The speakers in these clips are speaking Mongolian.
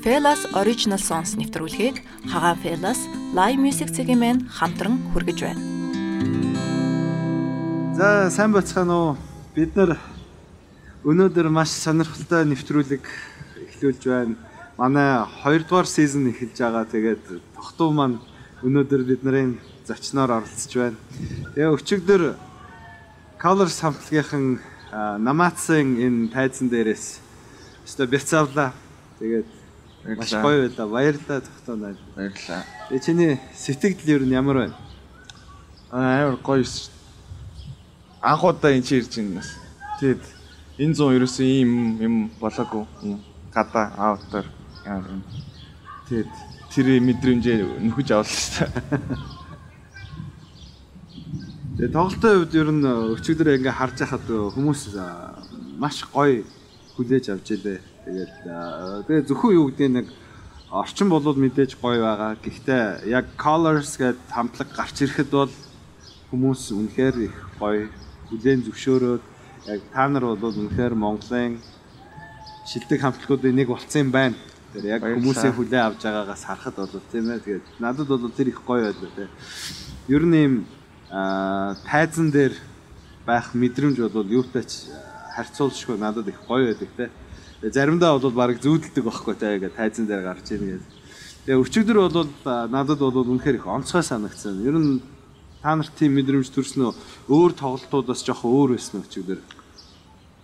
Felas Original Songs нэвтрүүлгийг Хагаан Felas Live Music цэгийн мэн хамтран хүргэж байна. За сайн бацгаана уу? Бид нар өнөөдөр маш сонирхолтой нэвтрүүлэг эхлүүлж байна. Манай 2 дугаар сизон эхэлж байгаа. Тэгээд тогтов маань өнөөдөр бидний зочноор оролцож байна. Тэгээ өчигдөр Colors хамтлагийн намаацсан энэ тайзан дээрээс өстө бяцаавлаа. Тэгээд маш гоё байлаа. Баярлалаа тогтоо найз. Баярлалаа. Тэгээ чиний сэтгэл ер нь ямар байна? Аа амар гоё шүү. Анх удаа энэ чи ирж байна. Тэгэд энэ зүүн ерөөсөө ийм юм болоогүй. Гадаа аутер яа. Тэгэд тэр мэдрэмжээ нөхөж авлаа шүү. Тэгээ тоглолтын хувьд ер нь өчигдөр ингээ харж байхад хүмүүс маш гоё хүлээж авч илээ. Тэгээд тэгээ зөвхөн юу гэдэг нэг орчин болоод мэдээж гоё байгаа. Гэхдээ яг colors гэдэг хамтлаг гарч ирэхэд бол хүмүүс үнэхээр их гоё хүлээн зөвшөөрөөд яг та нар бол үнэхээр Монголын шилдэг хамтлагуудын нэг болцсон юм байна. Тэр яг хүмүүсийн хүлээн авч байгаагаас харахад бол тийм ээ. Тэгээд надад бол тэр их гоё байлаа тийм. Ер нь юм тайзан дээр байх мэдрэмж бол юутайч харьцуулшгүй надад их гоё байдаг те. Заримдаа бол баг зүүдэлдэг байхгүй те ингээ тайзан дээр гарч ийн гэдэг. Тэгээ өчигдөр бол надад бол үнэхээр их онцгой санагдсан. Ер нь та нарт тийм мэдрэмж төрснөө өөр тоглолтуудаас жоох өөр байсан өчигдөр.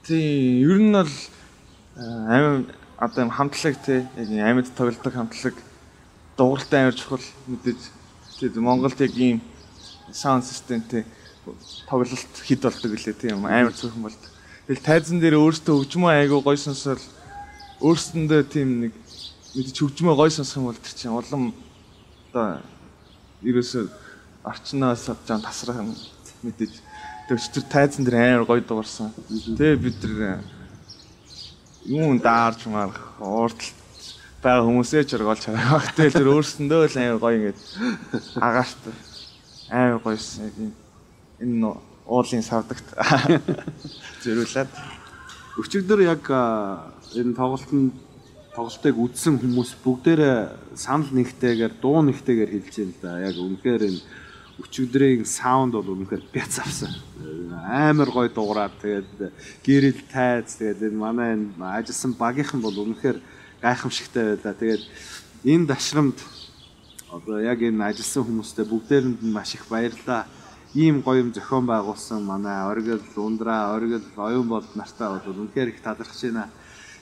Тийм ер нь бол амин одоо юм хамтлаг те яг амьд тоглодог хамтлаг дууралтай амар чухал мэдээж тийм Монголд яг ийм саунд системтэй тоглолт хит болдог гэлээ тийм амар цөөхөн болдог. Тэгэл тайзан дээр өөртөө хөгжмөө айгу гой сонсоод өөрсөндөө тийм нэг мэдээж хөгжмөө гой сонсох юм бол тэр чинь улам одоо ерөөсөө орчноос жан тасрах юм мэдээж тэр тайзан дээр амар гой дуурсан. Тэгээ бид тэр юм даарч марах уурдалт байгаа хүмүүсээ ч оргоолж байгаа. Тэгэл тэр өөрсөндөө л амар гой ингээд агаарт амар гоёсэн энэ уулын савдагт зөрүүлээд өчигдөр яг энэ тоглолтод тоглолтыг үзсэн хүмүүс бүгдээрээ санал нэгтэйгээр дуу нэгтэйгээр хэлж байна л да. Яг үнэхээр энэ өчигдрийн саунд бол үнэхээр бяц авсан. Амар гоё дуураад тэгээд гэрэл тайз тэгээд энэ манай энэ ажилласан багийнхан бол үнэхээр гайхамшигтай байлаа. Тэгээд энэ дашрамд одоо яг энэ ажилласан хүмүүстээ бүгдээрэнд нь маш их баярлалаа. Ийм гоё юм зохион байгуулсан манай оргил, ундраа, оргил, оюун болд нартаа бол үнэхээр их талархаж байна.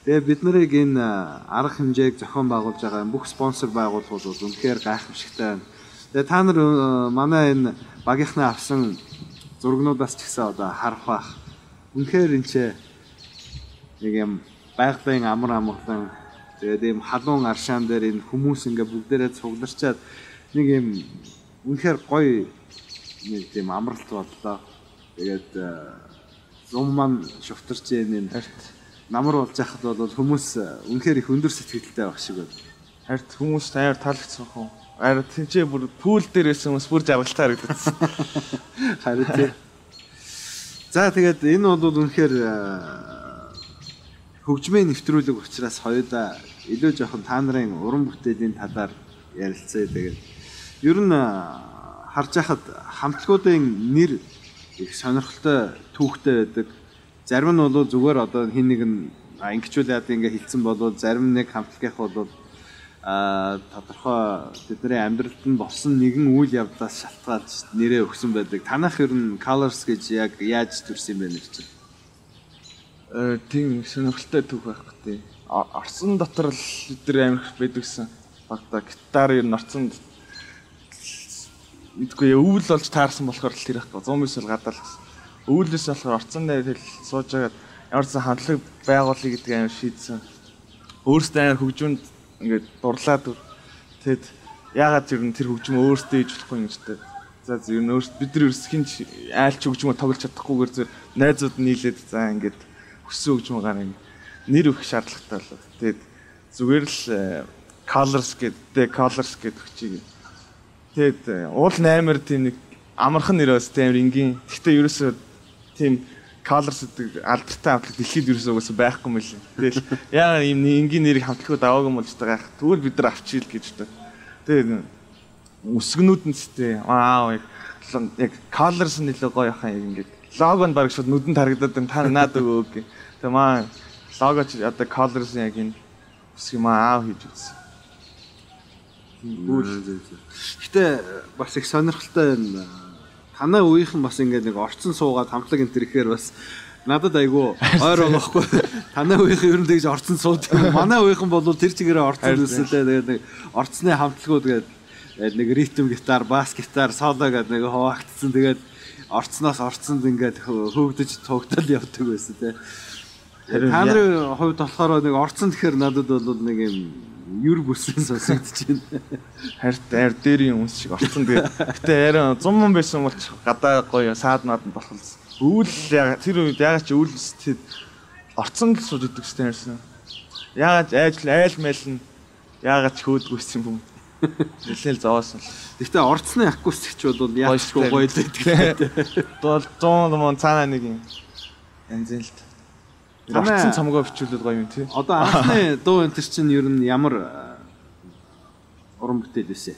Тэгээ бид нарыг энэ арга хэмжээг зохион байгуулж байгаа бүх спонсор байгууллагууд бол үнэхээр гайхамшигтай байна. Тэгээ та нар манай энэ багийнхнаа авсан зургнуудаас ч гэсэн одоо харах бах. Үнэхээр энэ ч нэг юм байгалийн амар амгалан Тэгээд ийм халуун аршаан дээр энэ хүмүүс ингээ бүгдээрээ цугларчаад нэг юм үнэхээр гоё нэг тийм амралт боллоо. Тэгээд зум маань шуфтарч ийм харт намар болж яхад бол хүмүүс үнэхээр их өндөр сэтгэлтэй байх шиг байна. Харт хүмүүс таяр таалагдсан хөө. Араа тэнцээ бүр пүүл дээр байсан хүмүүс бүр жаргалтай харагдсан. Харин тий. За тэгээд энэ бол үнэхээр хөгжмийн нэвтрүүлэг учраас хоёулаа илүү жоохон та нарын уран бүтээлийн талаар ярилцъя. Тэгээд ер нь харж байхад хамтлагуудын нэр их сонирхолтой түүхтэй байдаг. Зарим нь бол зүгээр одоо хин нэг нь ангичуулаад ингээ хилцэн болоод зарим нэг хамтлагийнх бол а тодорхой тэдний амьдралд нь болсон нэгэн үйл явдлаас шалтгаалж нэрээ өгсөн байдаг. Танах ер нь colors гэж яг яаж төрсөн юм бэ нэр чинь? Э тийм сонирхолтой түүх байх гэдэг. Орсон дотор л нар амирх байдаг гэсэн багтаа гитар ер нь орцонд мэдгүй өвөл болж таарсан болохоор л тэр байхгүй 100 мөсөл гадаал өвөлөөс болохоор орцон дээр тэл сууж байгаад ямар ч хандлага байгуулъя гэдэг амир шийдсэн. Өөрөөсөө амир хөгжмөнд ингээд дурлаад тэгэд яагаад ер нь тэр хөгжмөө өөртөө ээж болохгүй юм гэжтэй. За ер нь өөрт бид нар ерөөс хинч айлч хөгжмөө тоглож чадахгүйгээр зөв найзууд нийлээд за ингээд хүссэн хөгжмөөр нэр өгөх шаардлагатай болоод. Тэгээд зүгээр л э, colors гэдэг colors гэдэг хүчийг. Тэгээд э, уул 8-аар тийм нэг амархан нэр бас тийм энгийн. Гэхдээ ерөөсөө тийм Colors гэдэг алдартай хамтлаг дэлхийд ерөөсөө угсаа байхгүй юм лээ. Тэгэл яагаад ийм энгийн нэрийг хамтлагууд аваагүй болж байгаа. Тэгвэл бид нар авчийл гэж дээ. Тэгээд өсгнүүд нь сте вау яг яг Colors нь илүү гоё хаа яг ингээд лого нь баг шууд нүдэнд харагдаад. Та наад өгөө гэх. Тэгээ маа лого ч одоо Colors яг энэ өсг юм аа хийж үзсэн. Гэтэ бас их сонирхолтой байна. Танай үеийнхэн бас ингээд нэг орцсон суугаад хамтлаг энэ төр ихээр бас надад айгүй ойр болохгүй. Танай үеийнхэн ер нь тэгж орцсон сууд. Манай үеийнхэн бол тэр чигээрээ орцсон үсэлээ. Тэгээд нэг орцсны хамтлагууд гээд нэг ритм гитар, бас гитар, соло гэдэг нэг хуваагдсан. Тэгээд орцсноос орцсонд ингээд хөөгдөж тугтал явдаг байсан тий. Та нарын хувьд болохоор нэг орцсон гэхээр надад бол нэг юм юр бүсэн сонсогдож байна. Харт айр дээр юм шиг орцсон тэгээ. Гэтэ арай 100 мөн байсан бол гадаа гоё саад надад болохлсон. Өвөл тэр үед ягаад ч өвөл сэтгэд орцсон гэж сууж идэг гэсэн ярьсан. Ягаад айжл айл майл нь ягаад ч хөөдгүйсэн юм. Нэлээл зовоосон л. Гэхдээ орцны акустикч бол ч гоё байдаг. Бол 100 мөн цаана нэг юм. Янз л та. Орцсон цамгаа бичүүлээд гоё юм тий. Одоо анхны дуу энэ чинь ер нь ямар э, уран бүтээл вэ?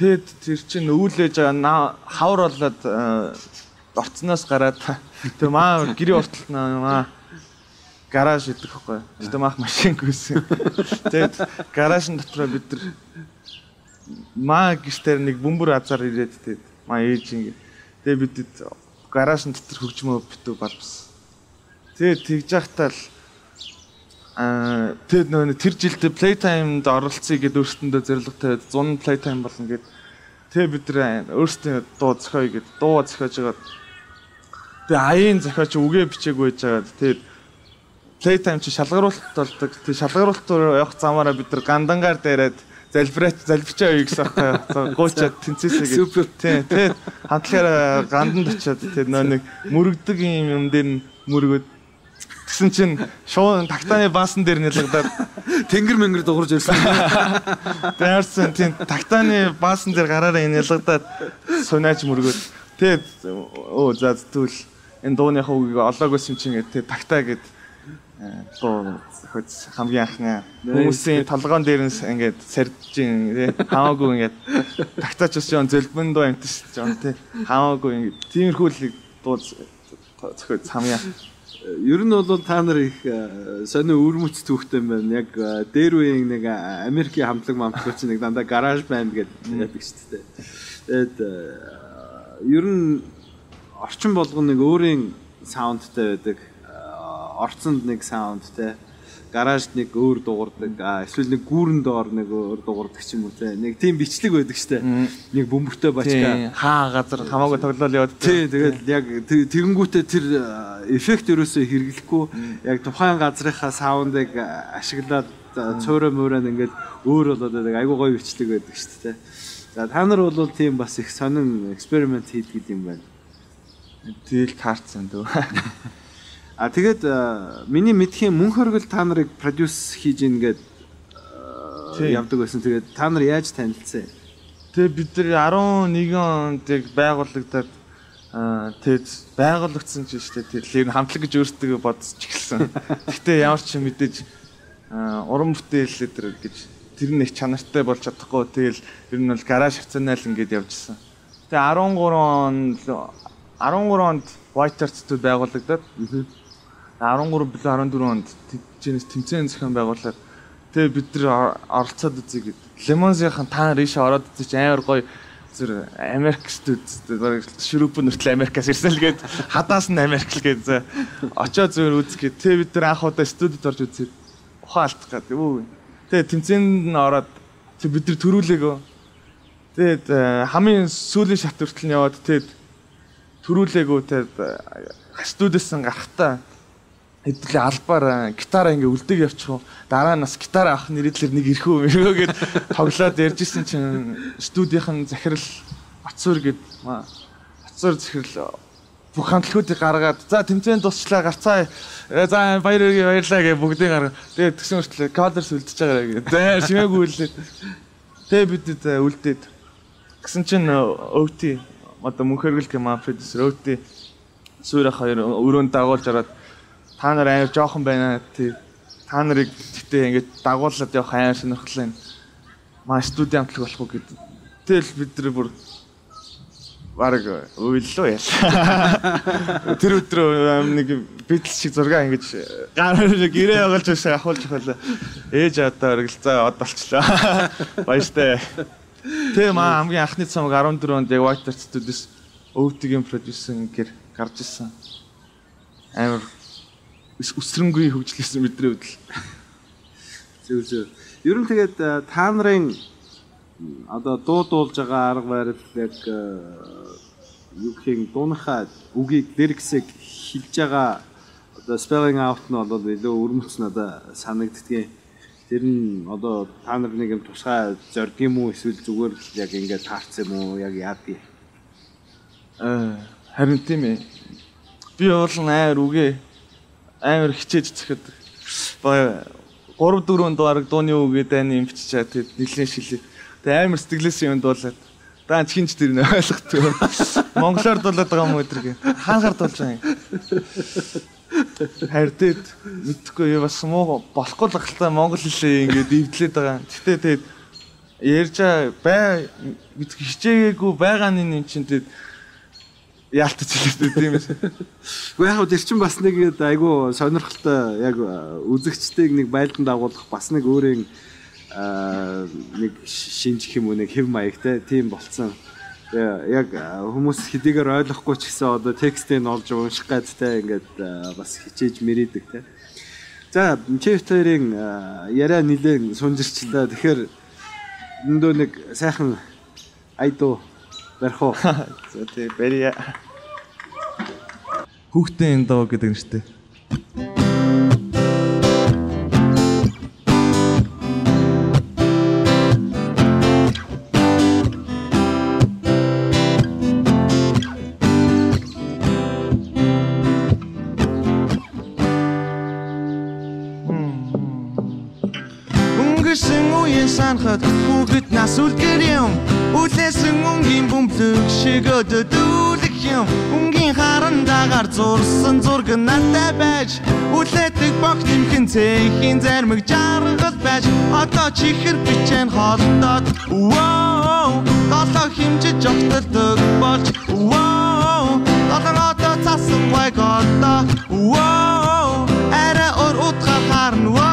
Тэгэд тэр чинь өвлөж байгаа хавар болоод э, орцноос гараад тэг маа гэрээ ортолт наа гараж идэх байхгүй. Гэтэ маах машин гүйсэн. Тэгэд гаражын дотроо бид нар маа гişтэр нэг бөмбөр азар ирээд тэгэд маа ээж ингэ. Тэгээ бидэд гаражын дотор хөгжмөө битүү балбсан. Тэгээд тэгж яхтаа л аа тэгэд нөгөө тэр жилд playtime-д оролцъё гэдээ өөртөндөө зорилготой 100 playtime болно гэд тэгээ бид нэр өөрсдөө дуу зохиоё гэд дуу зохиож байгаа. Тэгээ аяын зохиоч үгээ бичээгүй байж байгаа. Тэгээд playtime чи шалгаруулалт болдог. Тэг шалгаруулалт руу явах замаараа бид нар гандангаар дээрээд залбираач залбичаа юу гэсэн аахгүй. Гоочод тэнцээсээ гэж. Супер. Тий, тэгээд хамтлагаараа ганданд очиод тэр нөө нэг мөрөгдөг юм юм дээр мөргөд Тэгсэн чинь шууд тактаны баасан дээр нялгадаад тэнгэр мэнгэр дуурж ирсэн. Дээрсэн тийм тактаны баасан дээр гараараа нялгадаад сунаач мөргөөд. Тэгээд оо за тэгвэл энэ дууныхаа үгийг олоогоос юм чинь тэгээд тактаа гэд дуу хөц хамгийн анхны хүмүүсийн толгоон дээрээс ингээд сэрдэж ин тий хамаагүй ингээд тагтаач ус жоон зөлбөн дуу амтс жоон тий хамаагүй. Ингээд тиймэрхүү л дуу зөхөж хамгийн Ер нь бол та нар их э, сони өвөрмөц түүхтэй байна. Яг э, дээр үеийн нэг э, Америкийн хамтлаг мамтлагч нэг дандаа гараж банд гэдэг байдаг шүү дээ. Тэгээд ер нь орчин болгоно нэг өөрийн саундтай байдаг. Орцонд нэг саундтай гаражд нэг өөр дуурдаг эсвэл нэг гүүрэн доор нэг өөр дуурдаг ч юм уу те. Нэг тийм бичлэг байдаг штэ. Нэг бөмбөртэй бачка. Хаа газар хамаагүй тоглоал яваад тий тэгэл яг тэгэнгүүтээ тэр эффект ерөөсөө хэрэглэхгүй. Яг тухайн газрынхаа саундыг ашиглаад цөөрөө мөрөөнд ингээд өөр болоод нэг айгуу гоё бичлэг байдаг штэ те. За та нар бол тийм бас их сонин эксперимент хийдэг юм байна. Тэгэл таарцсан дөө А тэгээд миний мэдхийн мөн хоригл та нарыг продюс хийж ийн гээд явдаг байсан. Тэгээд та нар яаж танилцсан? Тэгээ бид нар 11 онд яг байгуулагдаад тэгээд байгуулагдсан ч шүү дээ. Тэр хамтлаг гэж өөртөө бодож эхэлсэн. Гэтэ ямар ч мэдээж уран бүтээл дээр гэж тэр нэг чанартай болж чадахгүй. Тэгэл ер нь бол гараж хавцаанаал ингээд явжсэн. Тэгээ 13 онд 13 онд White Arts-д байгуулагдаад 13 билүү 14 онд тэжээс тэмцээн зохион байгуулаад тэгээ бид нар оролцоод үзье гэд. Лемонсийн та нар ийшээ ороод чи амар гоё зүр Америк студ шүрүүп нүртэл Америкаас ирсэн л гээд хадаас нь Америк л гээд очоо зүгээр үзгээд тэгээ бид нар анх удаа студид орж үзээд ухаан алдах гэдэг үү. Тэгээ тэмцээнд нь ороод бид нар төрүүлээгөө. Тэгээд хамгийн сүүлийн шат хүртэл нь яваад тэгээд төрүүлээгөө. Тэгээд студиэс нь гарахтаа хэдүүлээ албаар гитараа ингээ үлдэг явчих. Дараа нь бас гитар авах нэрэдлэр нэг ирхүү мөрөө гэд тоглоод ярьжсэн чинь студийнхэн захирал Бацуур гэд Бацуур захирал бүх хамтлагуудыг гаргаад за тэмцээнд тусчлаа гарцаа за баяр баярлаа гэж бүгдийг гаргаа. Тэгээд тэгсэн хүртэл кадрс үлдчихэж байгаа гэдэг. За шимээгүй үлдээд. Тэгээд бид үлдээд. Гэсэн чинь өвти одоо мөнхөргөл гэмаа продюсер өвти суурах хоёр өрөөнд дагуулж ороод та нар амар жоохон байна тий. Та нарыг гэтээ ингэж дагуулад явах амар сонирхолтой юм. Маа студи амтлаг болох уу гэдэг. Тэгэл бид нар бүр баг уйллоо яа. Тэр өдрөө нэг бидл шиг зураг ингэж гараар гэрээ оголж байсан ахуулж хөлөө. Ээж одоо өргөлцөө од болчлоо. Баяртай. Тэгээ маа хамгийн анхны цамаг 14 онд яг White Studios өвдөгийн продюсер гэр гарч ирсэн. Амар өсрөнгөний хөгжлөсөн бидний хөдөл. Зөв зөв. Ер нь тэгээд та нарын одоо дуу дуулж байгаа арга барил яг юу гэх дууныхаа үгийг лириксийг хэлж байгаа одоо spelling out нь бол илүү өрмөц надад санагддгийг Тэр нь одоо та нар нэг юм тусгай зорд юм уу эсвэл зүгээр л яг ингээд таарсан юм уу яг яадгийг. Аа харин тийм ээ. Би бол амар үгээ амар хичээж зөхөд 3 4 дугаар дууны үгээ дайны юм биччихээ тэгэд нэлээд шилээ. Тэгээ амар сэтгэлээс юм дуулаад Даан чихэнч тэр нэ ойлгохгүй. Монголоор дуулаад байгаа юм гээ. Хаангаар дуулж байгаа юм. Хайртээд мэдхгүй юу бас муу болохгүй л ахaltaа монгол хэлээ ингээд эвдлээд байгаа. Гэтэ тэгээд ярьж бай хичээгээгүй байгааны юм чинь тэгээд яалтаж хэлээд тийм ээ. Гэхдээ яг тэр чинь бас нэг айгүй сонирхолтой яг үзэгчтэйг нэг байлдан дагуулах бас нэг өөрийн нэг шинжих юм уу нэг хэв маягтай тийм болцсон яг хүмүүс хэдийгээр ойлгохгүй ч гэсэн одоо текстийг олж унших гэдтэй ингээд бас хичээж мэрийдэг те. За чифтерийн яриа нилээн сунжирчлаа. Тэгэхээр эндөө нэг сайхан айдуу барих уу. За тий барья. Хүүхдээ энэ доо гэдэг нь шүү дээ. Шиг өдөдүүлэх юм Өнгийн харандагаар зурсан зураг надтай байж. Үлээдэг бог нэмхэн цэхийн зармаг жаргал байж. Одоо чихэр бичэн холдоод. Воо Долоо химжиж огтолдог болж. Воо Долоо одоо цасан гой голдоо Воо Арай ор утгаар харна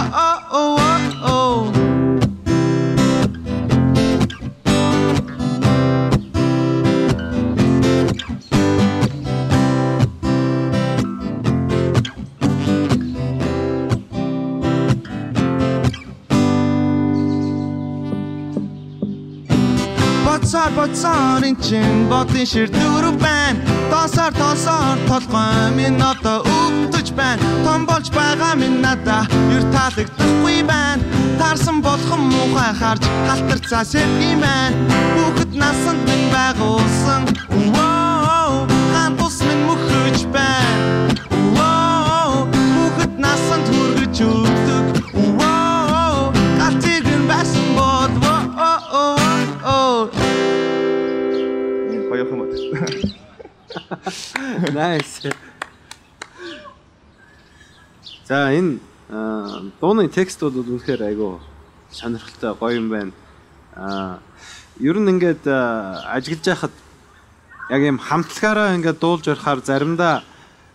боцоор эн чин бодын шир дөрөв байна. Досоор тосоор толгой минь одоо өвдөж байна. Том болж байгаа минь надаа ер таалагдахгүй байна. Таарсан болгон муухай харж халтарцаа сэргий байна. Хүүхэд насанд минь байгуулсан Nice. За энэ дууны текстүүд үнэхээр айгүй сонирхолтой гоё юм байна. Аа ер нь ингээд ажиглаж байхад яг юм хамтлагаараа ингээд дуулж орохоор заримдаа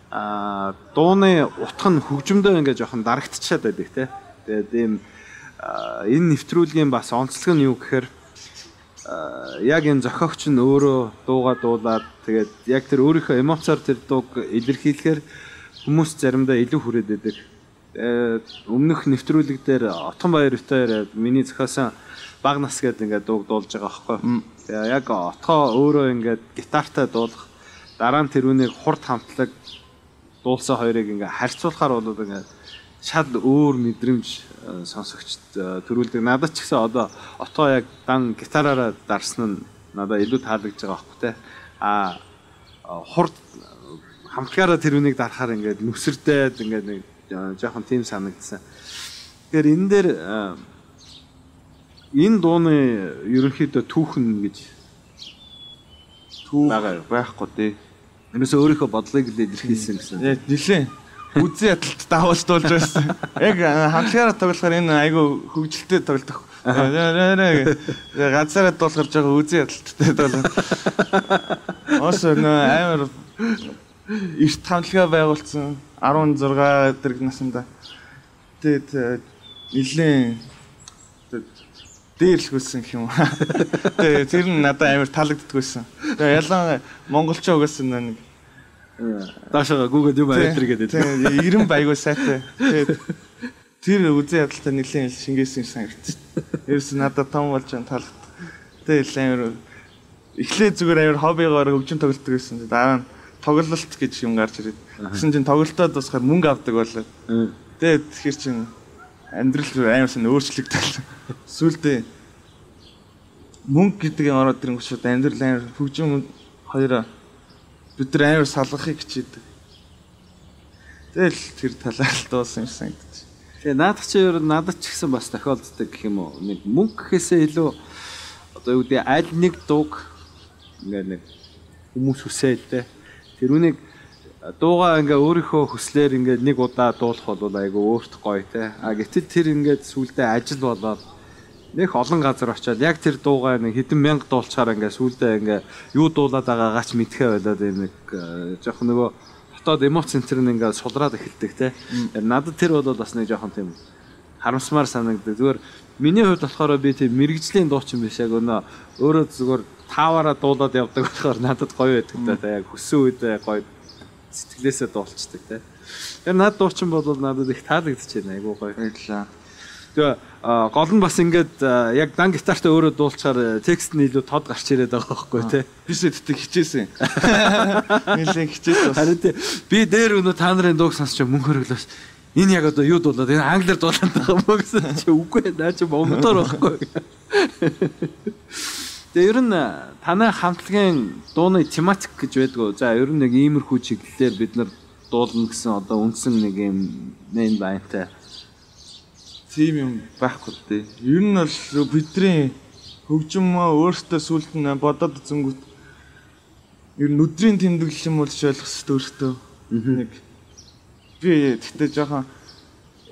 аа дууны утга нь хөгжмөдөө ингээд жоохон дарагдчихад байдаг те. Тэгээд ийм энэ нэвтрүүлгийн бас онцлог нь юу гэхээр яг энэ зохиогч нь өөрөө дууга дуулаад тэгээд яг тэр өөрийнхөө эмоцоор тэр дууг илэрхийлэхээр хүмүүс заримдаа илүү хүрээд байдаг. Өмнөх нэвтрүүлэг дээр Отгон баяр өтөөр миний зохиосон баг нас гэдэг ингээд дууг дуулж байгаа байхгүй. Тэгээ яг отгоо өөрөө ингээд гитартай дуулах дараа нь тэрүүнийг хурд хамтлаг дуулсан хоёрыг ингээд харьцуулахаар бол ингээд шал өөр мэдрэмж э, сонсогчд э, төрүүлдэг. Надад ч гэсэн одоо отоо яг дан гитараараа дарсан нь надад илүү таалагдж байгаа байхгүй те. А хурд хамтгаараа тэр үнийг дарахаар ингээд нүсэрдээд ингээд нэг э, жоохон тийм санагдсан. Тэгэхээр энэ дээр энэ дууны ерөнхийдөө түүхэн гэж түүх байхгүй тий. Ерөөсөө өөрийнхөө бодлогыг л илэрхийлсэн гэсэн. Нилээ. Үзэн ядалт давуулдуулж байсан. Яг хамтлагаараа тоглохоор энэ айгүй хөгжилтэй тоглох. Ганцаараа дуулахар жоо үзэн ядалттай тоглоо. Ос нөө амар эрт хамтлага байгуулсан 16 дэрэг насндаа. Тэгээд нилээн дээр л хүссэн гэх юм. Тэгээ тэр нь надад амар таалагддаггүйсэн. Тэгээ ялангуяа монголчоо угаасан нэг Даашаа Google юм айтер гэдэг. Тэгээ 90 байгуу сайтай. Тэгээд тэр үзэн ядалтай нэлийн шингээсэн санагдчих. Ерөөс надад том болж байгаа таалагдав. Тэгээд амар эхлээ зүгээр амар хоббигоор хөгжим тоглолт гэсэн. Дараа нь тоглолт гэж юм гарч ирээд. Гэсэн чинь тоглолтод басахаар мөнгө авдаг болоод. Тэгээд тэгэхээр чинь амьдрал амар сан өөрчлөгдөл. Сүлдээ мөнгө юм ороод ирэнгүүт шууд амьдрал амар хөгжим хоёроо бид нар амар салгахыг хичээдэг. Тэгэл тэр талаар л дуусан юм санагдаж. Тэгээ наадах чи ер нь надад ч гэсэн бас тохиолддог гэх юм уу. Нэг мөнгө гэхээсээ илүү одоо юу гэдэг аль нэг дууг ингээ нэг хүмүүс хүсээд те. Тэр үнийг дууга ингээ өөрийнхөө хүслээр ингээ нэг удаа дуулах бол айгу өөрт гоё те. А гэтэл тэр ингээ сүулдэ ажил болоод нэг олон газар очиод яг тэр дуугаа нэг хэдэн мянга дуулчаар ингээ сүулдэ ингээ юу дуулаад байгаагаач мэдхээ байлаад нэг жоох нөгөө дотоод эмоц центр нь ингээ сулраад эхэлдэг те. Надад тэр бол бас нэг жоохон тийм харамсмаар санагддаг. Зүгээр миний хувьд болохоор би тийм мэрэгжлийн дуучин биш яг өнөө өөрөө зүгээр тааваараа дуулаад явдаг болохоор надад гоё байдаг та яг хүссэн үед гоё сэтгэлээсээ дуулцдаг те. Тэр над дуучин бол надад их таалагдчихэв айгуу гоё. Баярлалаа. Тэгээ гол нь бас ингээд яг дан гитартай өөрөө дуулчаар текст нь илүү тод гарч ирээд байгаа байхгүй тий. Би сэддэг хичээсэн. Нилээн хичээсэн. Харин тий би дээр өнөө та нарын дууг сонсч мөн хөрөглөөс энэ яг одоо юу дуулаад энэ англиар дуулаад байгаа юм гэсэн чи үгүй наа чи монголоор байхгүй. Тэгээ ер нь танай хамтлагийн дууны тематик гэж байдгаа. За ер нь нэг иймэрхүү чиглэлээр бид нар дуулна гэсэн одоо үндсэн нэг юм мэн байнтай тийм юм байхгүй дээ. Ер нь бол бидний хөгжим өөртөө сүлд нь бодоод зөнгөт ер нь өдрийн тэмдэглэл юм болж ойлгох хэрэгтэй өөртөө. Нэг би тэгтээ жоохон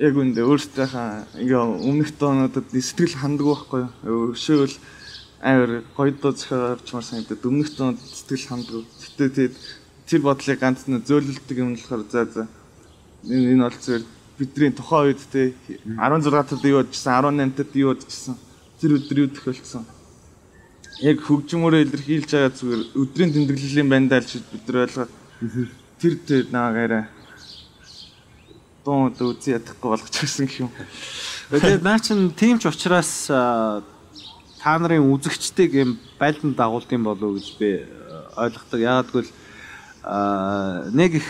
яг үндэ өөртөөхөө ингээ өмнөх доонуудад сэтгэл хандаг байхгүй юу. Өшөөл амар гоё доо зөхөө авчмаар санагдаад өмнөх доонд сэтгэл хандаг. Тэгтээ тэр бодлыг ганц нь зөөлөлдөг юм болохоор за за энэ бол зөв бидний тухайн үед те 16 тад юу бодчихсан 18 тад юу бодчихсан тэр өдөр юу тохиолдсон яг хөгжмөөрөө илэрхийлж байгаа зүгээр өдрийн тэмдэглэлийн бандаа л бид нар ойлгоод тэр тэр наагаараа дуун үзий ядахгүй болгочихсон гэх юм. Тэгээд наа чин тийм ч учраас та нарын үзэгчдийг юм байлдан дагуулд юм болов уу гэж би ойлгодог. Яагаад гэвэл а нэг их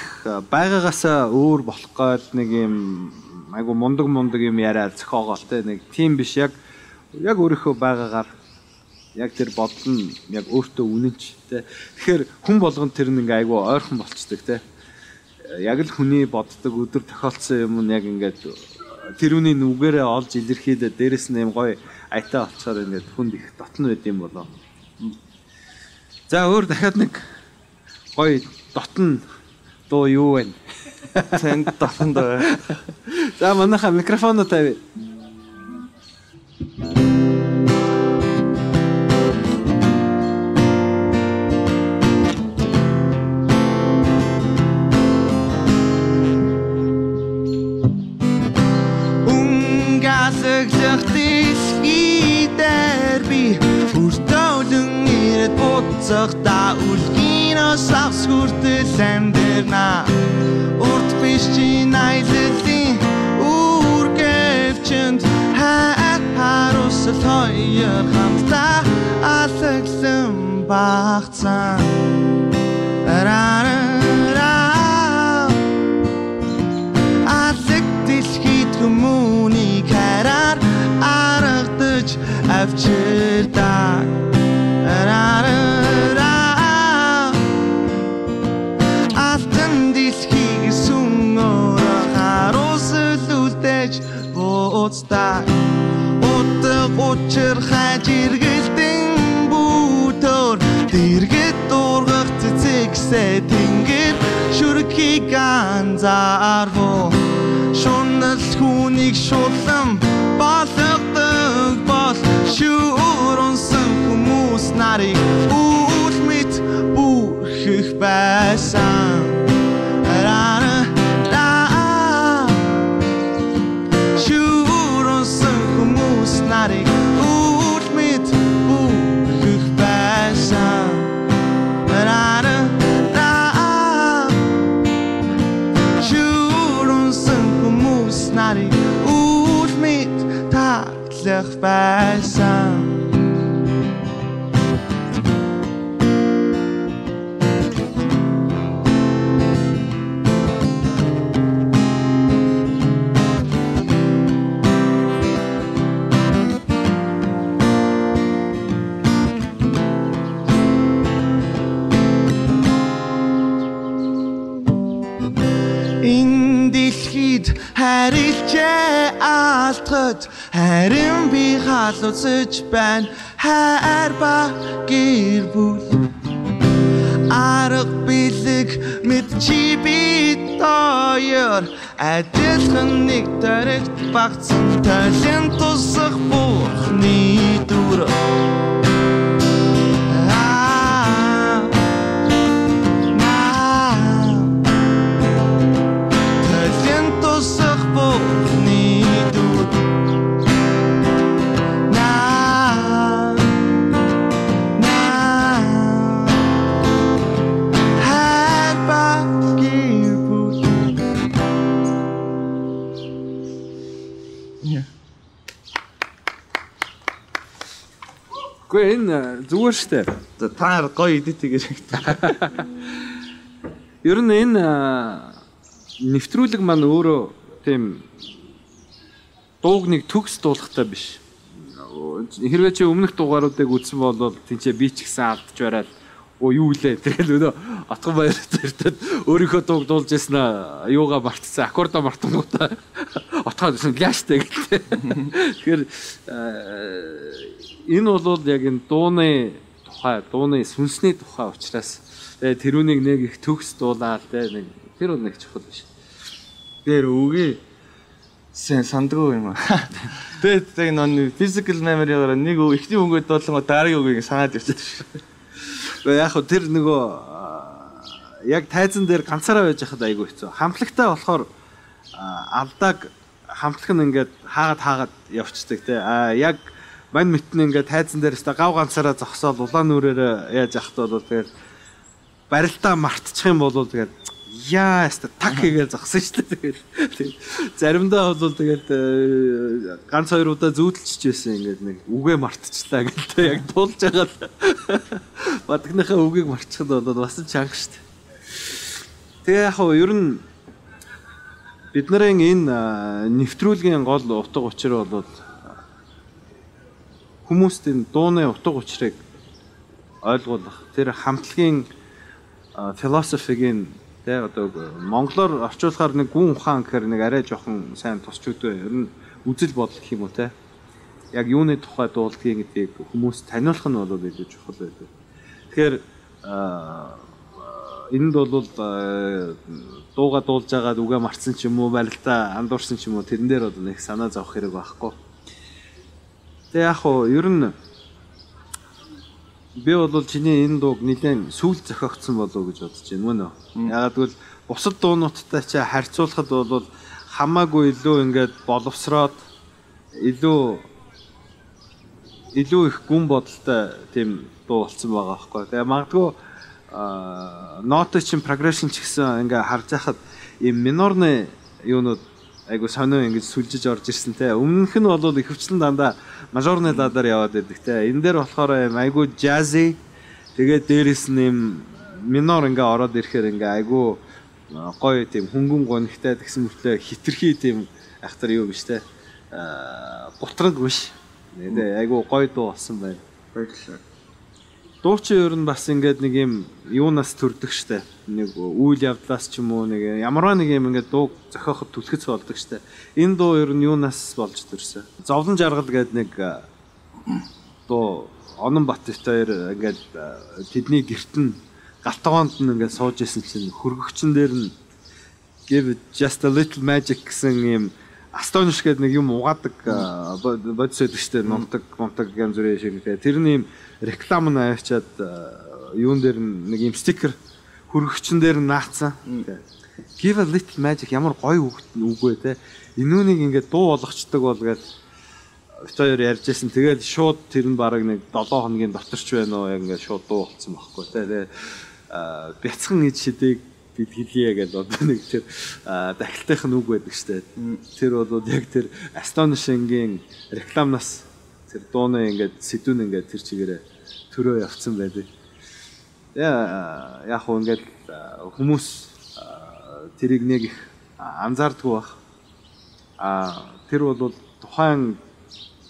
байгаагаас өөр болох гол нэг юм айгу мундаг мундаг юм яриа зохиогоол те нэг тийм биш. Яг яг өөрийнхөө байгаагаар яг тэр бодол нь яг өөртөө үнэнч те. Тэгэхээр хүн болгон тэр нэг айгу ойрхон болцдог те. Яг л хүний боддог өдөр тохиолдсон юм нь яг ингээд тэр үний нүгээрээ олж илэрхийлээ. Дээрэс нь юм гоё айтаа олцоор ингээд хүнд их дотн байд юм болоо за өөр дахиад нэг гоё дотн дуу юу вэ? Танд дотн дуу. За манайха микрофоноо тавь. Унгасаглах дэлхийдэр би хүртөөлөн ирээд буцах та үлгий савс хүртэл амьдрна урт биш чи найллын үргэвчэнд харусал хоёр хамтдаа алаглан багцсан рарара алэг дэлхийд хүмүүний хараар аргадж авчирдаг рарара ууцтай утга учир хаж иргэлтэн бүтөр дэргэд дургах цэцэгсээ тэнгэр. Анзаарвуу шунал хүнийг шулам. Болгодог бол шүүрөнсөн хүмүүс нарыг. Үл мэд бүрхэх байсан нарыг үл мэд таглах байсан алдхад харин би халуусж байна. Хайр ба гэр бүл. Арга бэлэг мэд чи би тоёр адилхан нэг дөрөгт багцсан талент тусах бурхны дүр Yeah. Гэхдээ энэ э, зүгээр штэ. За та гоё эдит гэж. Ер нь энэ а, нэвтрүүлэг маань өөрөө тийм дууг нэг төгс дуулахтай биш. Хэрвээ чи өмнөх дугааруудыг үзсэн бол тийчээ би ч гэсэн алдж барайл. Оо юу лээ тэгэл өнөө отгон баяр тэртээ өөрийнхөө дууг дуулж ясна юугаа мартсан аккордо мартангуудаа отгоо ляштай гэдэг. Тэгэхээр энэ бол яг энэ дууны тухай, дууны сүнсний тухай учраас тэгээ тэрүүнийг нэг их төгс дуулаад тэ нэг тэр нэг чухал биш. Тэр үгүй сэн сандгүй юм аа. Тэгээд яг нон physical memory-гаар нэг үг ихний үгээд дуулсан дараагийн үгийг санаад ирчихсэн шүү. Гэхдээ яг хөө тэр нөгөө яг тайзан дээр ганцаараа байж хахад айгүй хэцүү. Хамтлагтай болохоор алдааг хамтлаг нь ингээд хаагаад хаагаад явцдаг те. А яг мань мэтэн ингээд тайзан дээр өстө гав ганцаараа зогсоол улаан нүрээр яаж яхад бол тэгээд барилтаа мартчих юм бол тэгээд яа өстө так хийгээл зогсон шүү дээ. Тэгээд заримдаа бол тэгээд ганц хоёр удаа зүүдэлчихэж байсан ингээд нэг үгээ мартчихлаа гэдэг яг тулж байгаа л бадгныхаа үгийг мартчихад бол бас чанга шүү дээ. Тэгээ яг хөө ер нь бид нарын энэ нэвтрүүлгийн гол утга учир бол хүмүүст энэ дууны утга учирыг ойлгуулах тэр хамтлагийн философигийн тэ одоо монголоор орчуулахаар нэг гүн ухаан гэхээр нэг арай жоохон сайн тусч үдвэ ер нь үзэл бодол гэх юм уу те яг юуны тухай дуулдгийг гэдгийг хүмүүс таниулах нь бол илүү чухал байдаг. Тэгэхээр энд бол а, дууга дуулж байгаад үгээ марцсан ч юм уу барилдаа андуурсан ч юм уу тэрэн дээр бол нэг санаа зовох хэрэг байхгүй. Тэгээ яг хуу ер нь би бол чиний энэ дууг нэлээд сүүл зохиогдсон болов уу гэж бодож байна мөн үү. Ягаад гэвэл бусад дуунуудтай чи харьцуулахад бол хамаагүй илүү ингээд боловсроод илүү илүү их гүн бодолтой тийм дуу болцсон байгаа байхгүй. Тэгээ магадгүй аа ноты чин прогрессион ч гэсэн ингээ харж байхад ийм минорны юунууд айгу сонио ингэж сүлжиж орж ирсэн те. Өмнөх нь бол ихэвчлэн дандаа мажорны ладаар яваад байдаг те. Энэ дээр болохоор ийм айгу жази тэгээд дээрэс нь ийм минор ингээ ороод ирэхээр ингээ айгу а, гоё тийм хөнгөн гонхтай тэгсэн мөртлөө хитрхи тийм ахтар юу биш те. Аа гутранг биш. Айгу гоё дуу болсон байна. Баярлалаа. Дуу чи ер нь бас ингээд нэг юм юунаас төрдөг штэ. Нэг үйл явдлаас ч юм уу нэг ямарваа нэг юм ингээд дуу зохиоход түлхэц болдог штэ. Энэ дуу ер нь юунаас болж төрсөн? Зовлон жаргал гэдэг нэг дуу Онон Баттайр ингээд а, тэдний герт нь галтгоонд нь ингээд сууж исэн чинь хөргөгчн дээр нь give just a little magic гэсэн юм Astonish гэдэг нэг юм угаадаг бодис байдаг штэ номтог момтог янз бүрийн шиг тэгээ тэрний юм реклам нь авчиад юун дээр нэг юм стикер хөргөгчн дээр наацсан. Give a little magic ямар гоё үг үгүй те. Энүүнийг ингээд дуу болгочдөг бол гээд хоёр ярьжсэн. Тэгээд шууд тэр нь бараг нэг 7 хоногийн доторч байна уу яг ингээд шууд дуу болцсон байхгүй те. Бяцхан ид шидийг бид хэлье гэж одоо нэг тэр дахилтынх нь үг байдаг штэ. Тэр бол яг тэр Astonishing-ийн рекламнаас тэр дууны ингээд сэдвүүн ингээд тэр чигээрээ төрөө явцсан байдаг. Яа яг хөө ингээд хүмүүс тэрийг нэг их анзаардгүй бах. А тэр бол тухайн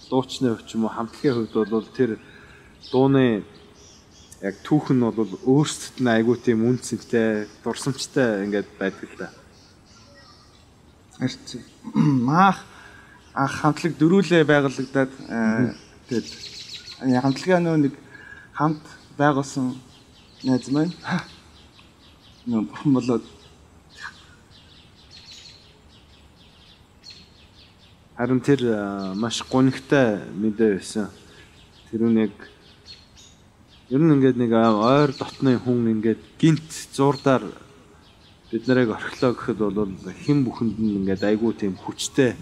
дуучны хувьд ч юм уу хамтлагийн хувьд бол тэр дууны яг түүх нь бол өөрсдөд нь айгүй тийм үнцэнтэй, дурсамжтай ингээд байдаг л да. Харин маах анх хамтлаг дөрүүлээ байгуулагдаад тэгээд хамтлагаа нөө нэг хамт байгуулсан найз маань нөө бурхан болоод харин тэр маш гонигтай мэдээ байсан. Тэр нэг Ер нь ингээд нэг ойр дотны хүн ингээд гинт зурдаар бид нарыг орхилоо гэхэд бол хэн бүхэнд нь ингээд айгүй тийм хүчтэй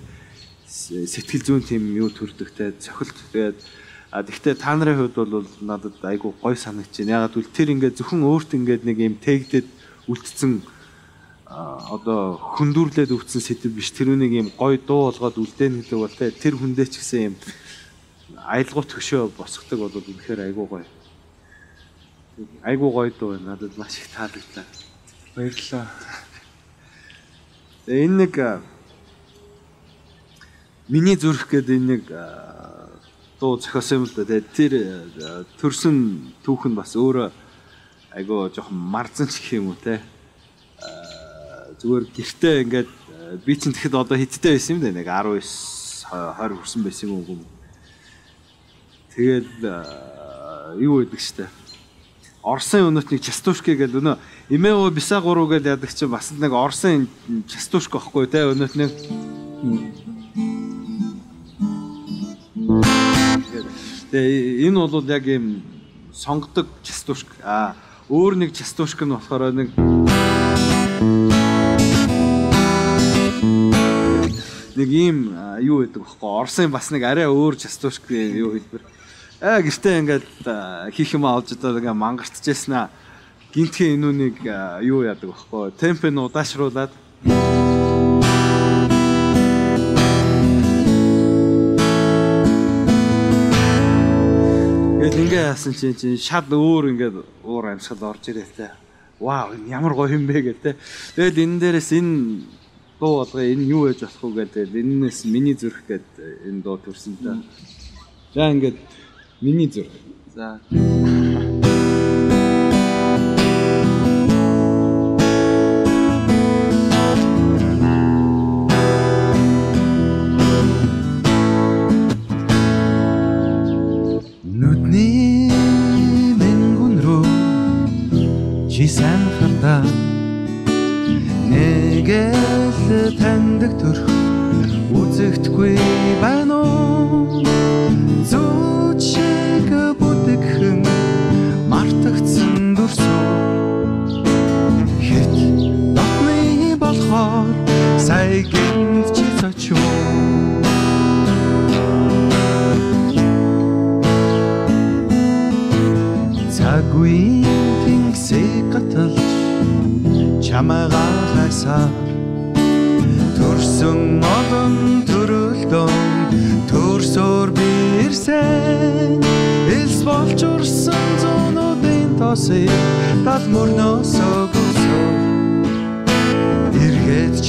сэтгэл зүйн тийм юу төрдөгтэй цохилт тэгээд а тэгвэл та нарын хувьд бол надад айгүй гой санагдаж байна. Ягаад гэвэл тэр ингээд зөвхөн өөрт ингээд нэг юм тэгдэд үлдсэн одоо хөндүрлээд өвцөн сэдв биш тэр үнийг юм гой дуу болгоод үлдээн хэлэг бол тэр хүндээ ч гэсэн юм аялгуу төшөө босгодог бол үнэхээр айгүй гоё. Айгуу гоё дуу байна. Надад маш их таалагдлаа. баярлалаа. Тэгээ энэ нэг миний зүрх гэдэг энэ нэг дуу зохиосон юм л да. Тэр төрсөн түүх нь бас өөрөө айгуу жоохон марзан ч гэх юм уу те. Зүгээр гэртээ ингээд би чинь тэгэхэд одоо хиттэй байсан юм да. Нэг 19 20 хүрсэн байсан юм уу. Тэгэл юу гэдэг штэ Орсын өнөтний частушки гэдэг өнөө Имео Бисагуру гэдэг ядаг чинь бас нэг Орсын частушки байхгүй те өнөтний Тэгээ энэ бол яг юм сонгодог частушк. А өөр нэг частушк нь болохоор нэг нэг ийм юу гэдэг багхгүй. Орсын бас нэг арай өөр частушк юу хэлбэр Аа гэртээ ингээд хийх юм авч одоо ингээд мангартчихсэн аа. Гинтхэн энүүнийг юу яадаг вэхгүй. Темп нь удаашруулад Гэт ингээ яасан чинь чинь шал өөр ингээд уур амьсгал орж ирээ те. Вау ямар гоё юм бэ гэдэг те. Тэгэл энэ дээрээс энэ дуу болгоо энэ юу байж болох вэ гэдэг. Эннээс миний зүрх гэдэг энэ дуу төрсөн та. За ингээд Миний зүрх.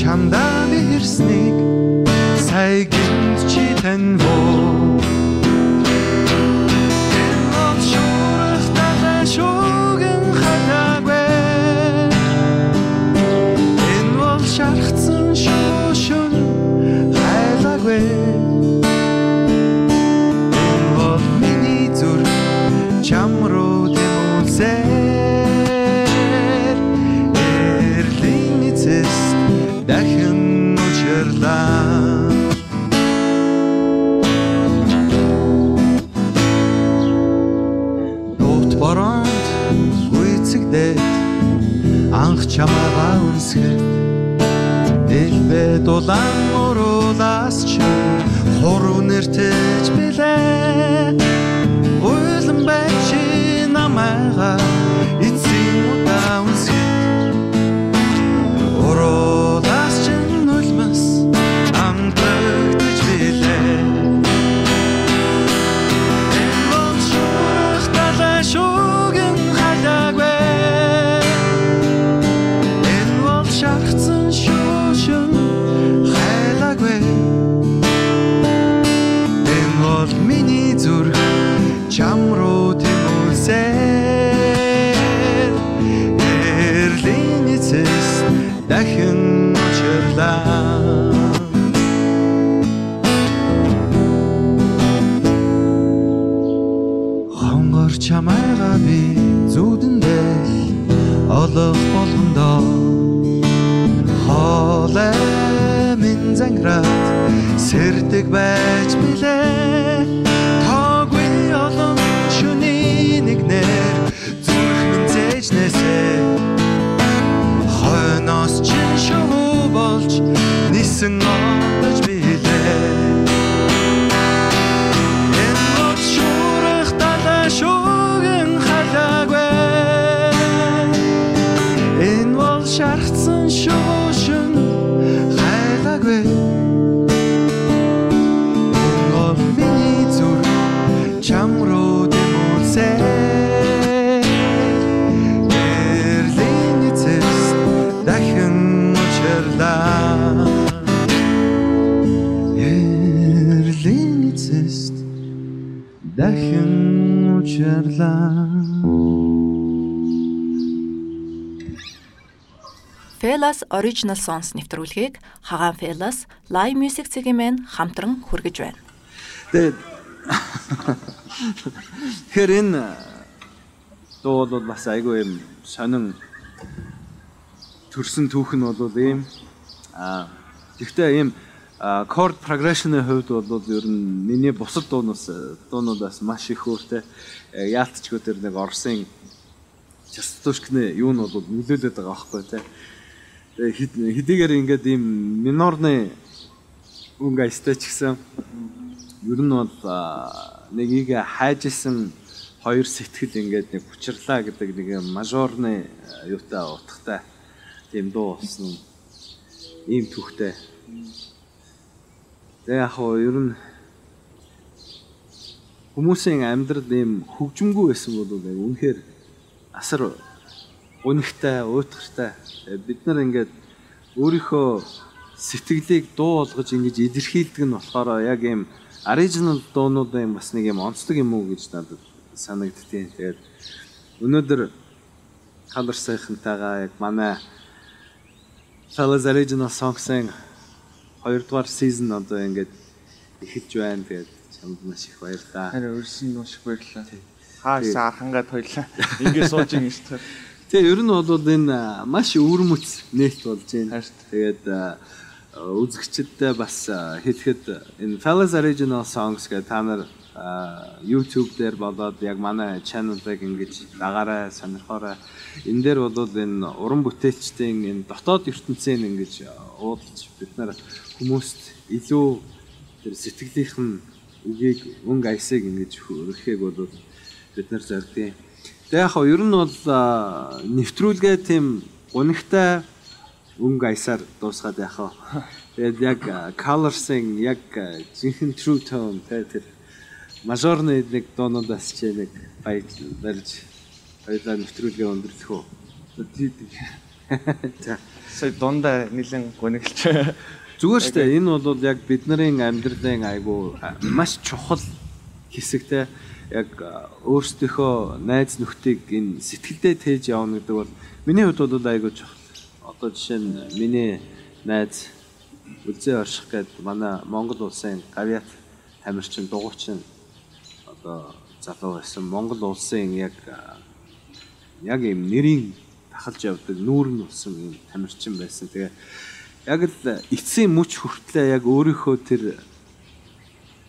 Чамдаа би хэрснийг сая гинт чи таньвоо шууган чамайгаа үнсгэр Дэлбэ дулаан уруулаас чинь хур үнэртэй дахин учирлаа Felas Original Songs нэвтрүүлгийг Хагаан Felas Live Music цэгийн хамтран хүргэж байна. Тэгээд Тэгэхээр энэ дуу бол бас айгүй юм сонин төрсэн түүх нь бол ийм аа гэхдээ ийм chord progression-ы хувьд бол ер нь миний бусад дуунаас дуунуудаас маш их өөртэй яалтчгүй тэр нэг Оросын частушкны юу нь бол нөлөөлөд байгаа байхгүй тий. Тэгээ хэд- хэдийгээр ингээд ийм минорны өнгө айстай ч гэсэн ер нь бол аа, нэг ийг хайжсэн хоёр сэтгэл ингээд нэг хүчрлаа гэдэг нэг мажорны юутай утгатай тийм дуу болсон ийм түүхтэй. Тэгээ яг хоо ер нь хүмүүсийн амьдрал ийм хөгжимгүй байсан бол яг үнэхээр асар унигтай, уйтгартай. Бид нар ингээд өөрийнхөө сэтгэлийг дуу болгож ингэж илэрхийлдэг нь болохоор яг ийм оригинал дуунуудын бас нэг юм онцлог юм уу гэж надад санагдтiin. Тэгээд өнөөдөр Color сайхантайгаа яг манай Fellas Original Songs-ын 2 дугаар season одоо ингээд эхэлж байна. Тэгээд чамд маш их баярлалаа. Харин өрсөн маш их баярлалаа. Хаашаа архангаад хоёлаа. Ингээ сууж ин шүү дээ. Тэгээ ер нь бол энэ маш өвөрмөц нээлт болж байна. Тэгээд үзэгчдэд бас хэлэхэд энэ Fellas Original Songs гэх та нар YouTube дээр болоод яг манай channel-ыг ингэж дагаарай, сонирхоорой. Энэ дээр бол энэ уран бүтээлчдийн энэ дотоод ертөнцийн ингэж уудалж бид нар хүмүүст илүү тэр сэтгэлийнх нь үгийг өнгө айсыг ингэж хөрөхийг бол бид нар зордгийг. Тэгээ яг хоо ер нь бол нэвтрүүлгээ тийм гунигтай өнгө аясаар дуусгаад яг хоо. Тэгээд яг colors-ын яг жинхэнэ true tone тэ тэр мажорны нэг дуунуудаас ч нэг баяж барьж хоёулаа нэвтрүүлгээ өндөрлөх үү. За Сая дундаа нэлен гонигч. Зүгээр шүү дээ. Энэ бол яг бидний амьдралын айгу маш чухал хэсэгтэй яг өөрсдийнхөө найз нөхдийг энэ сэтгэлдээ тээж явна гэдэг бол миний хувьд бол айгу чухал. Одоо жишээ нь миний найз Үлзээ орших гээд манай Монгол улсын гавьяат тамирчин дугуйчин одоо залуу байсан Монгол улсын яг яг юм нэрийн тахалж явдаг нүүрэн болсон юм тамирчин байсан. Тэгээ яг л эцсийн мөч хүртлээ яг өөрийнхөө тэр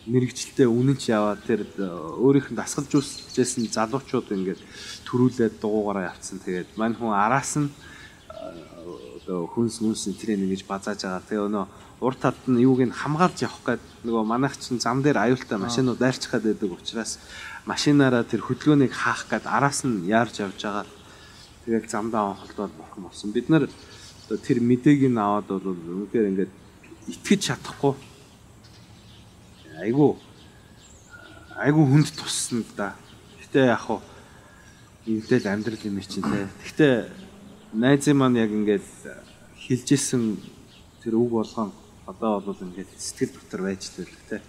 мэрэгчлээ үнэнч яваад тэр өөрийнх нь дасгалж үсчихсэн залуучууд ингээд төрүүлээд дугуугаараа явцсан. Тэгээд мань хүн араас нь одоо хүнс мүнс тренинг гэж базааж байгаа. Тэгээ өнөө урд талд нь юуг нь хамгаалж явах гээд нөгөө манайх чинь зам дээр аюултай машинууд дайрчих гээд байдаг учраас машинаараа тэр хөдөлгөөнийг хаах гээд араас нь яарж явж байгаа. Тэгэл замдаа онхолдоод бурхан болсон. Бид нар одоо тэр мэдээг нь аваад бол үнэхээр ингээд итгэж чадахгүй. Айгу айгу хүнд тусна да. Гэтэ яг хуу ингээл амьдрал юм чинь те. Гэтэ найзын маань яг ингээд хилжсэн тэр үг болгоом одоо бол ингээд сэтгэл дотор байж тал те.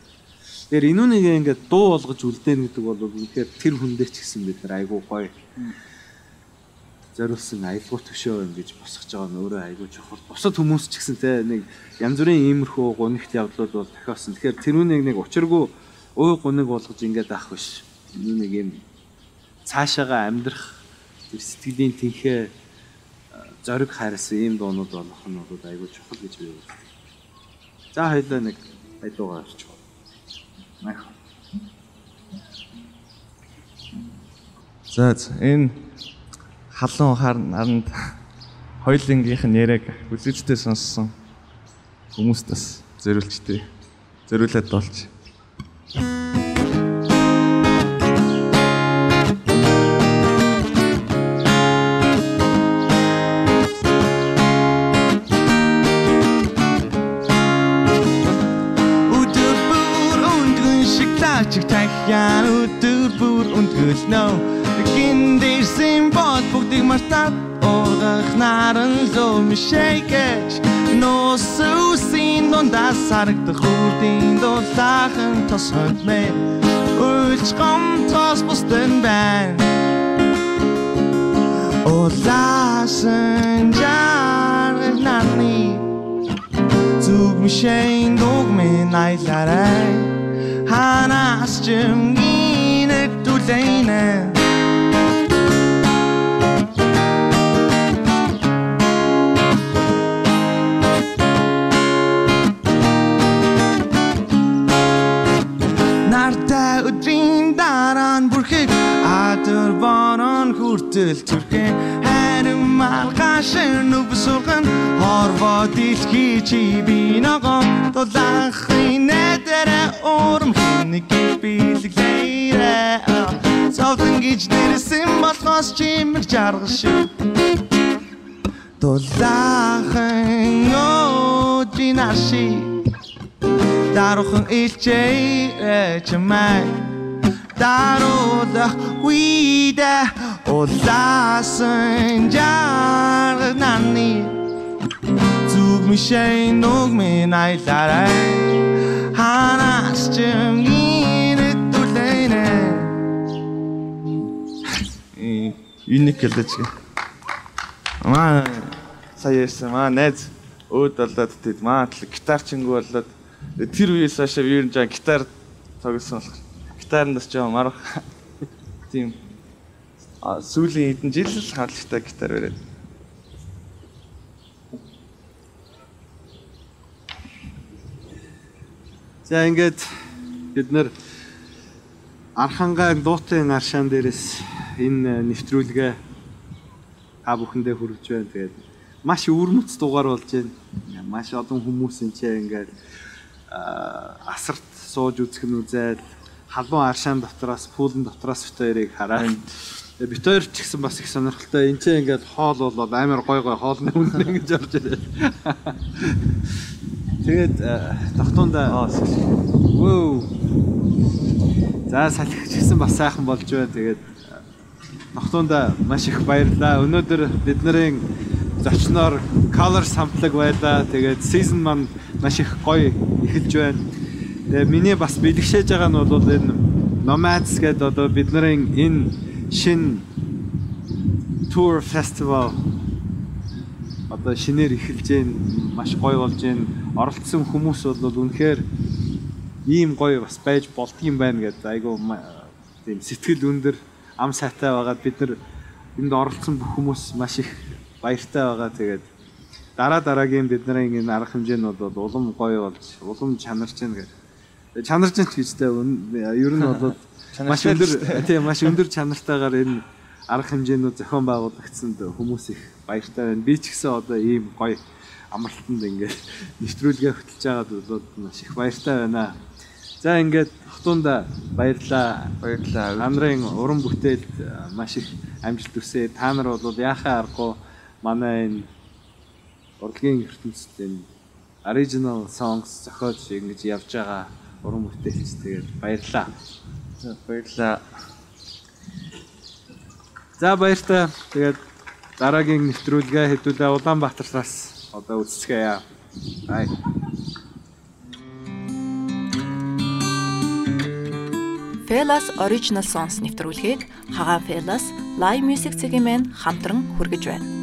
Тэгэхээр энүүнийг ингээд дуу болгож үлдээн гэдэг бол үнэхээр тэр хүндээ ч гэсэн бид нар айгүй гоё зориулсан аялгуу төшөө юм гэж босгож байгаа нь өөрөө айгүй чухал. Бусад хүмүүс ч гэсэн те нэг янз бүрийн иймэрхүү гунигт явдлууд бол тохиосон. Тэгэхээр тэрүүнийг нэг учиргүй ууй гуниг болгож ингээд авах биш. Нэг юм цаашаага амьдрах сэтгэлийн тэнхээ зориг хайрлсан ийм дуунууд болох нь бол айгүй чухал гэж би үздэг. За хоёлаа нэг айдуугаар орчих. Мах. За энэ халуун хар наранд хоёулынгийнх нь яриаг үзэгчтэй сонссон хүмүүст бас зөрүүлчтэй зөрүүлээд болж. Харагдах үрдийн дулаахан тос хонтмэ Үйлч гомтос бусдын байна. Улаасан жар нарны зүг мишэн дуг мен айларай ханаас чимгин түлэйнэ хүртэл зүрхэн харин малгаш нүг сурган хорвоо дэлхий чи би ногоо дулаахын нэдэрэ урам хинэг билглэйрэ Цогтон гэж нэрсэн болохоос чимэг жаргал шүү Дулаахан өдинаши Дарухан илчээ чамай Даруула уида Улаасан жарнаны Зүг мишэн нүг минь айларай Ханаас чимгин түлэйнэ Юник хэлж Маа сая ярьсан. Маа найз. Өөд болоод тэд маа гитарчингүү болоод. Тэр үеэс хойш ер нь жаа гитар тоглосон болох. Гитараас жаа марах тийм а сүүлийн хэдэн жил л хавлагтай гитар бариад. За ингээд бид нэр Архангаан дуутын аршаан дээрээс энэ нэвтрүүлгээ та бүхэндээ хүргэж байна. Тэгээд маш өвөрмөц дугаар болж байна. Маш олон хүмүүс энэ ч ингээд асарт сууж үзэх нь үзэл халуун аршаан дотроос пүүлэн дотроос бит хоёрыг хараад тэгээд бит хоёр ч гэсэн бас их сонирхолтой. Энд чинь ингээд хоол болоод амар гой гой хоолны үнэ гэж орж ирээ. Тэгээд тогтуундаа Вөө. За салхич гэсэн бас сайхан болж байна. Тэгээд тогтуундаа маш их баярлалаа. Өнөөдөр бидний зочноор color самтлаг байлаа. Тэгээд season маань маш их гоё эхэлж байна. Тэгээ миний бас бэлгшээж байгаа нь бол энэ Nomads гэдэг одоо бидний энэ шин tour festival одоо шинээр эхэлж гэн маш гоё болж гэн оролцсон хүмүүс бол үнэхээр ийм гоё бас байж болдгийм байна гэдэг айгу тийм сэтгэл өндөр ам сайтай байгаад бид нар энд оролцсон бүх хүмүүс маш их баяртай байгаа. Тэгээд дараа дараагийн бидний энэ арга хэмжээ нь бол улам гоё болж улам чанарч гэн гэдэг чанарч гэн ч гэжтэй ер нь бол маш өндөр тийм маш өндөр чанартайгаар энэ арга хэмжээнүүд зохион байгуулагдсанд хүмүүс их баяртай байна. Би ч гэсэн одоо ийм гоё амралтанд ингээд нэвтрүүлгээ хөтлж байгаад болоод маш их баяртай байна. За ингээд хотуунда баярлаа. Баярлалаа. Та нарын уран бүтээлд маш их амжилт хүсье. Та нар бол яхаа аргагүй манай энэ урлагийн энэ original songs зохиож ингэж явж байгаа уран бүтээлч тэгээд баярлаа. За баярлалаа. За баяртай. Тэгээд дараагийн нэвтрүүлгээ хэдүүлээ Улаанбаатараас одоо үзцгээе. Бай. Felas Original Songs нэвтрүүлгийг Хагаан Felas Live Music цэгийн мэн хамтран хүргэж байна.